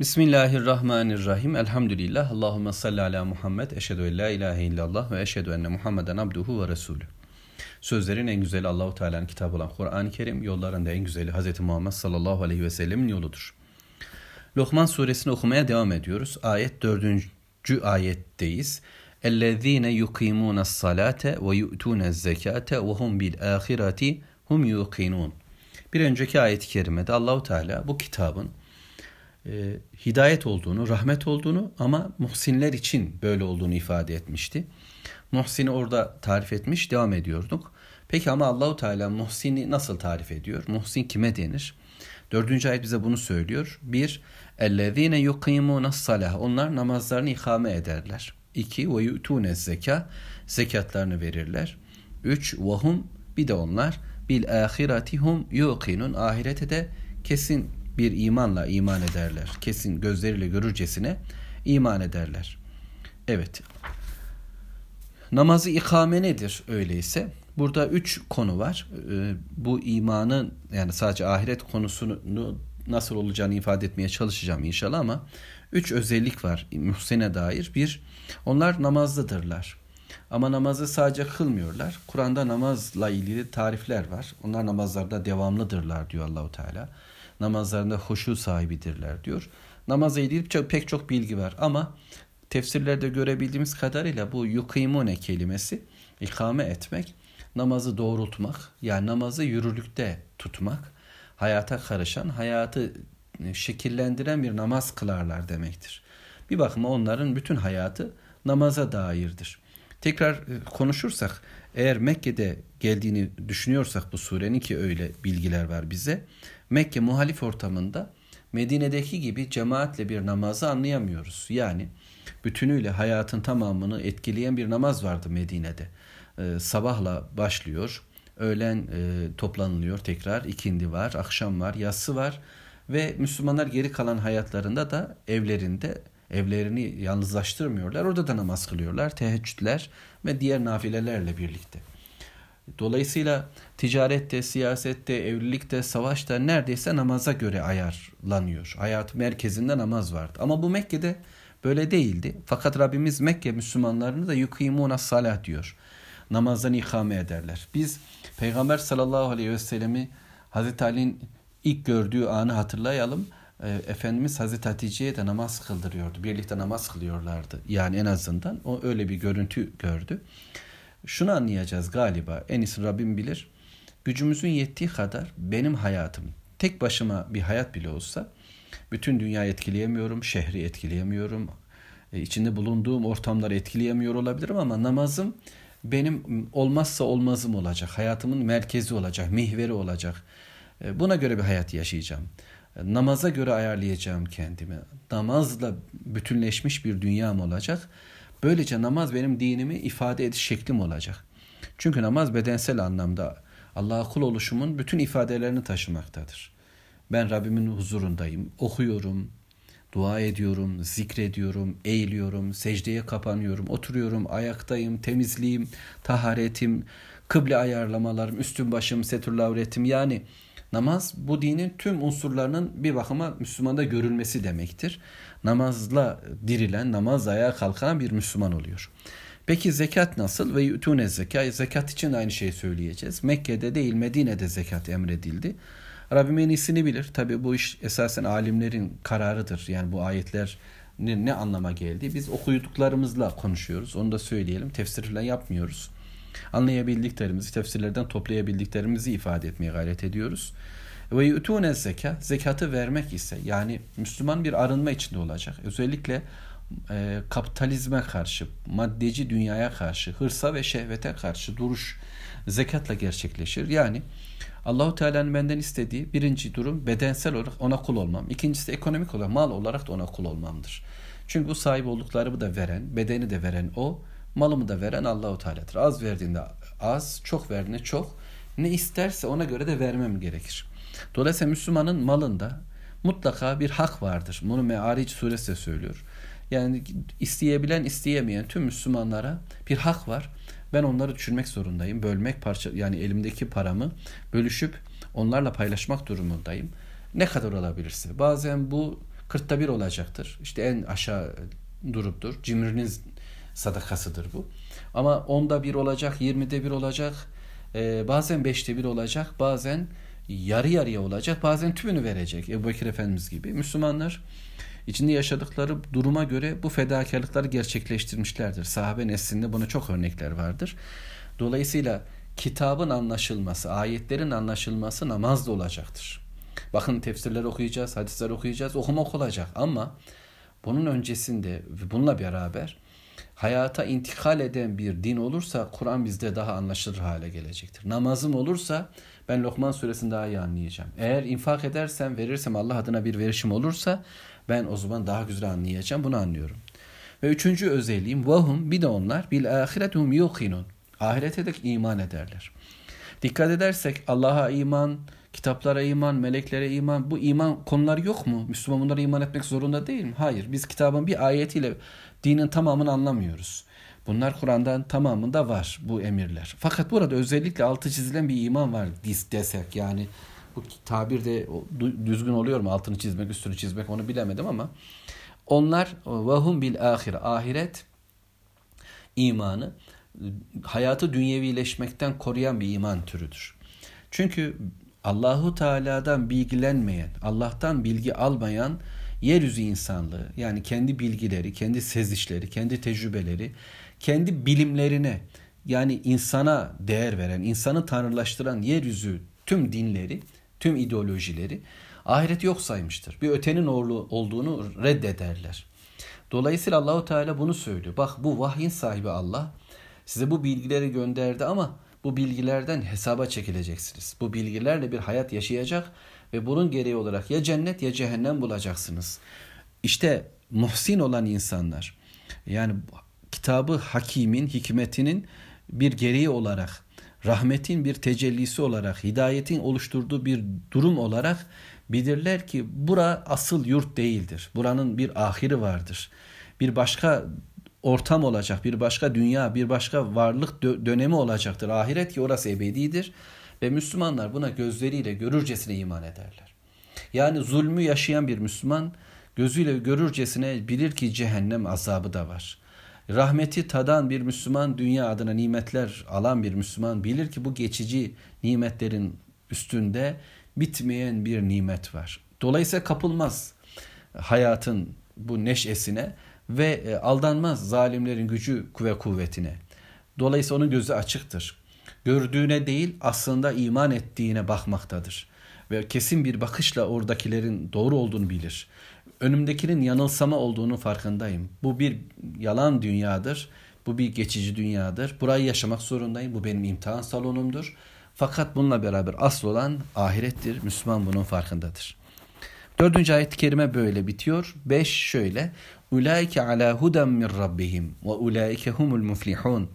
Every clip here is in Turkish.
Bismillahirrahmanirrahim. Elhamdülillah. Allahümme salli ala Muhammed. Eşhedü en la ilahe illallah ve eşhedü enne Muhammeden abduhu ve resulü. Sözlerin en güzeli Allahu Teala'nın kitabı olan Kur'an-ı Kerim, yollarında en güzeli Hz. Muhammed sallallahu aleyhi ve sellemin yoludur. Lokman suresini okumaya devam ediyoruz. Ayet dördüncü ayetteyiz. اَلَّذ۪ينَ يُقِيمُونَ الصَّلَاةَ وَيُؤْتُونَ الزَّكَاةَ وَهُمْ بِالْآخِرَةِ hum yuqinun. Bir önceki ayet-i kerimede Allahu Teala bu kitabın e, hidayet olduğunu, rahmet olduğunu ama muhsinler için böyle olduğunu ifade etmişti. Muhsin'i orada tarif etmiş, devam ediyorduk. Peki ama Allahu Teala muhsini nasıl tarif ediyor? Muhsin kime denir? Dördüncü ayet bize bunu söylüyor. Bir, ellezine yukimune salah. Onlar namazlarını ikame ederler. İki, yu'tune zeka. Zekatlarını verirler. Üç, vahum bir de onlar bil ahiretihum yuqinun. Ahirete de kesin bir imanla iman ederler. Kesin gözleriyle görürcesine iman ederler. Evet. Namazı ikame nedir öyleyse? Burada üç konu var. Ee, bu imanın yani sadece ahiret konusunu nasıl olacağını ifade etmeye çalışacağım inşallah ama üç özellik var Muhsin'e dair. Bir, onlar namazlıdırlar. Ama namazı sadece kılmıyorlar. Kur'an'da namazla ilgili tarifler var. Onlar namazlarda devamlıdırlar diyor Allahu Teala namazlarında hoşu sahibidirler diyor. Namaza ilgili pek çok bilgi var ama tefsirlerde görebildiğimiz kadarıyla bu yukimune kelimesi ikame etmek, namazı doğrultmak yani namazı yürürlükte tutmak, hayata karışan, hayatı şekillendiren bir namaz kılarlar demektir. Bir bakıma onların bütün hayatı namaza dairdir. Tekrar e, konuşursak eğer Mekke'de geldiğini düşünüyorsak bu surenin ki öyle bilgiler var bize. Mekke muhalif ortamında Medine'deki gibi cemaatle bir namazı anlayamıyoruz. Yani bütünüyle hayatın tamamını etkileyen bir namaz vardı Medine'de. Ee, sabahla başlıyor, öğlen e, toplanılıyor tekrar, ikindi var, akşam var, yatsı var ve Müslümanlar geri kalan hayatlarında da evlerinde evlerini yalnızlaştırmıyorlar. Orada da namaz kılıyorlar, teheccüdler ve diğer nafilelerle birlikte. Dolayısıyla ticarette, siyasette, evlilikte, savaşta neredeyse namaza göre ayarlanıyor. Hayat merkezinde namaz vardı. Ama bu Mekke'de böyle değildi. Fakat Rabbimiz Mekke Müslümanlarını da yukimuna salah diyor. Namazdan ikame ederler. Biz Peygamber sallallahu aleyhi ve sellemi Hazreti Ali'nin ilk gördüğü anı hatırlayalım. E, Efendimiz Hazreti Hatice'ye de namaz kıldırıyordu. Birlikte namaz kılıyorlardı. Yani en azından o öyle bir görüntü gördü. Şunu anlayacağız galiba. En iyisi Rabbim bilir. Gücümüzün yettiği kadar benim hayatım tek başıma bir hayat bile olsa bütün dünyayı etkileyemiyorum, şehri etkileyemiyorum, e, içinde bulunduğum ortamları etkileyemiyor olabilirim ama namazım benim olmazsa olmazım olacak, hayatımın merkezi olacak, mihveri olacak. E, buna göre bir hayat yaşayacağım. Namaza göre ayarlayacağım kendimi. Namazla bütünleşmiş bir dünyam olacak. Böylece namaz benim dinimi ifade ediş şeklim olacak. Çünkü namaz bedensel anlamda Allah'a kul oluşumun bütün ifadelerini taşımaktadır. Ben Rabbimin huzurundayım, okuyorum, dua ediyorum, zikrediyorum, eğiliyorum, secdeye kapanıyorum, oturuyorum, ayaktayım, temizliğim, taharetim, kıble ayarlamalarım, üstün başım, setürlavretim yani namaz bu dinin tüm unsurlarının bir bakıma Müslümanda görülmesi demektir namazla dirilen, namaz ayağa kalkan bir Müslüman oluyor. Peki zekat nasıl? Ve yutune zekat. Zekat için aynı şeyi söyleyeceğiz. Mekke'de değil Medine'de zekat emredildi. Rabbim en iyisini bilir. Tabi bu iş esasen alimlerin kararıdır. Yani bu ayetler ne, ne anlama geldi? Biz okuduklarımızla konuşuyoruz. Onu da söyleyelim. Tefsir falan yapmıyoruz. Anlayabildiklerimizi, tefsirlerden toplayabildiklerimizi ifade etmeye gayret ediyoruz. Ve yutune zeka, zekatı vermek ise yani Müslüman bir arınma içinde olacak. Özellikle e, kapitalizme karşı, maddeci dünyaya karşı, hırsa ve şehvete karşı duruş zekatla gerçekleşir. Yani Allahu Teala'nın benden istediği birinci durum bedensel olarak ona kul olmam. İkincisi ekonomik olarak mal olarak da ona kul olmamdır. Çünkü bu sahip olduklarımı da veren, bedeni de veren o, malımı da veren Allahu Teala'dır. Az verdiğinde az, çok verdiğinde çok. Ne isterse ona göre de vermem gerekir. Dolayısıyla Müslümanın malında mutlaka bir hak vardır. Bunu Me'aric suresi de söylüyor. Yani isteyebilen isteyemeyen tüm Müslümanlara bir hak var. Ben onları düşürmek zorundayım. Bölmek parça yani elimdeki paramı bölüşüp onlarla paylaşmak durumundayım. Ne kadar olabilirse. Bazen bu kırkta bir olacaktır. İşte en aşağı duruptur. Cimrinin sadakasıdır bu. Ama onda bir olacak, yirmide bir olacak, e, bazen beşte bir olacak, bazen yarı yarıya olacak, bazen tümünü verecek. Ebu Bekir Efendimiz gibi. Müslümanlar içinde yaşadıkları duruma göre bu fedakarlıkları gerçekleştirmişlerdir. Sahabe neslinde buna çok örnekler vardır. Dolayısıyla kitabın anlaşılması, ayetlerin anlaşılması namazda olacaktır. Bakın tefsirler okuyacağız, hadisler okuyacağız, okumak olacak ama bunun öncesinde bununla beraber hayata intikal eden bir din olursa Kur'an bizde daha anlaşılır hale gelecektir. Namazım olursa ben Lokman suresini daha iyi anlayacağım. Eğer infak edersem, verirsem Allah adına bir verişim olursa ben o zaman daha güzel anlayacağım. Bunu anlıyorum. Ve üçüncü özelliğim vahum bir de onlar bil ahiretum yuqinun. Ahirete de iman ederler. Dikkat edersek Allah'a iman, kitaplara iman, meleklere iman bu iman konuları yok mu? Müslüman bunlara iman etmek zorunda değil mi? Hayır. Biz kitabın bir ayetiyle dinin tamamını anlamıyoruz. Bunlar Kur'an'dan tamamında var bu emirler. Fakat burada özellikle altı çizilen bir iman var desek yani bu tabir de düzgün oluyor mu? Altını çizmek, üstünü çizmek onu bilemedim ama onlar vahum bil ahire ahiret imanı hayatı dünyevileşmekten koruyan bir iman türüdür. Çünkü Allahu Teala'dan bilgilenmeyen, Allah'tan bilgi almayan yeryüzü insanlığı yani kendi bilgileri, kendi sezişleri, kendi tecrübeleri, kendi bilimlerine yani insana değer veren, insanı tanrılaştıran yeryüzü tüm dinleri, tüm ideolojileri ahiret yok saymıştır. Bir ötenin oğlu olduğunu reddederler. Dolayısıyla Allahu Teala bunu söylüyor. Bak bu vahyin sahibi Allah size bu bilgileri gönderdi ama bu bilgilerden hesaba çekileceksiniz. Bu bilgilerle bir hayat yaşayacak ve bunun gereği olarak ya cennet ya cehennem bulacaksınız. İşte muhsin olan insanlar yani kitabı hakimin, hikmetinin bir gereği olarak, rahmetin bir tecellisi olarak, hidayetin oluşturduğu bir durum olarak bilirler ki bura asıl yurt değildir. Buranın bir ahiri vardır. Bir başka ortam olacak, bir başka dünya, bir başka varlık dönemi olacaktır. Ahiret ki orası ebedidir ve Müslümanlar buna gözleriyle görürcesine iman ederler. Yani zulmü yaşayan bir Müslüman gözüyle görürcesine bilir ki cehennem azabı da var. Rahmeti tadan bir Müslüman, dünya adına nimetler alan bir Müslüman bilir ki bu geçici nimetlerin üstünde bitmeyen bir nimet var. Dolayısıyla kapılmaz hayatın bu neşesine ve e, aldanmaz zalimlerin gücü ve kuvvetine. Dolayısıyla onun gözü açıktır. Gördüğüne değil aslında iman ettiğine bakmaktadır. Ve kesin bir bakışla oradakilerin doğru olduğunu bilir. Önümdekinin yanılsama olduğunu farkındayım. Bu bir yalan dünyadır. Bu bir geçici dünyadır. Burayı yaşamak zorundayım. Bu benim imtihan salonumdur. Fakat bununla beraber asıl olan ahirettir. Müslüman bunun farkındadır. Dördüncü ayet-i kerime böyle bitiyor. Beş şöyle. Ulaike ala huden min rabbihim ve ulaike humul muflihun.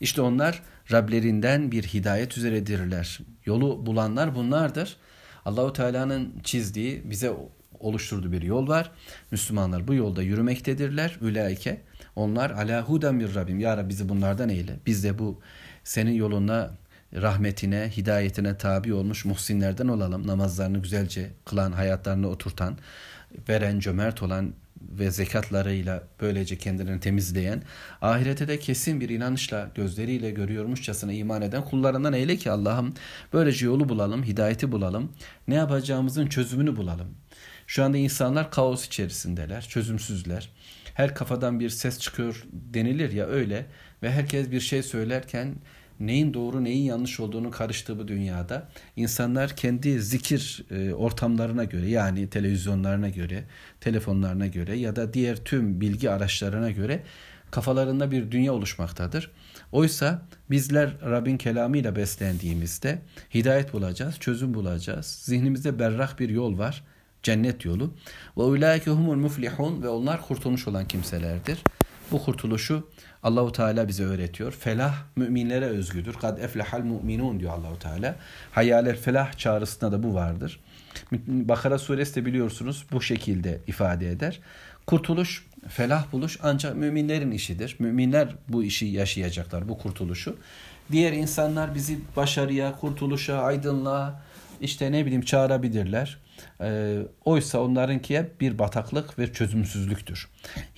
İşte onlar Rablerinden bir hidayet üzeredirler. Yolu bulanlar bunlardır. Allahu Teala'nın çizdiği, bize oluşturduğu bir yol var. Müslümanlar bu yolda yürümektedirler. Ülaike onlar ala huden bir Rabbim. Ya Rabbi bizi bunlardan eyle. Biz de bu senin yoluna rahmetine, hidayetine tabi olmuş muhsinlerden olalım. Namazlarını güzelce kılan, hayatlarını oturtan, veren, cömert olan ve zekatlarıyla böylece kendilerini temizleyen, ahirete de kesin bir inanışla gözleriyle görüyormuşçasına iman eden kullarından eyle ki Allah'ım böylece yolu bulalım, hidayeti bulalım, ne yapacağımızın çözümünü bulalım. Şu anda insanlar kaos içerisindeler, çözümsüzler. Her kafadan bir ses çıkıyor denilir ya öyle ve herkes bir şey söylerken neyin doğru neyin yanlış olduğunu karıştığı bu dünyada insanlar kendi zikir e, ortamlarına göre yani televizyonlarına göre, telefonlarına göre ya da diğer tüm bilgi araçlarına göre kafalarında bir dünya oluşmaktadır. Oysa bizler Rabbin kelamıyla beslendiğimizde hidayet bulacağız, çözüm bulacağız. Zihnimizde berrak bir yol var. Cennet yolu. Ve ulaike humul muflihun ve onlar kurtulmuş olan kimselerdir. Bu kurtuluşu Allahu Teala bize öğretiyor. Felah müminlere özgüdür. Kad eflehal mu'minun diyor Allahu Teala. Hayaler felah çağrısında da bu vardır. Bakara suresi de biliyorsunuz bu şekilde ifade eder. Kurtuluş, felah buluş ancak müminlerin işidir. Müminler bu işi yaşayacaklar, bu kurtuluşu. Diğer insanlar bizi başarıya, kurtuluşa, aydınlığa işte ne bileyim çağırabilirler. E, oysa onlarınki hep bir bataklık ve çözümsüzlüktür.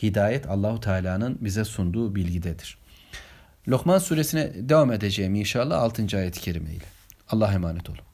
Hidayet Allahu Teala'nın bize sunduğu bilgidedir. Lokman suresine devam edeceğim inşallah 6. ayet-i kerimeyle. Allah'a emanet olun.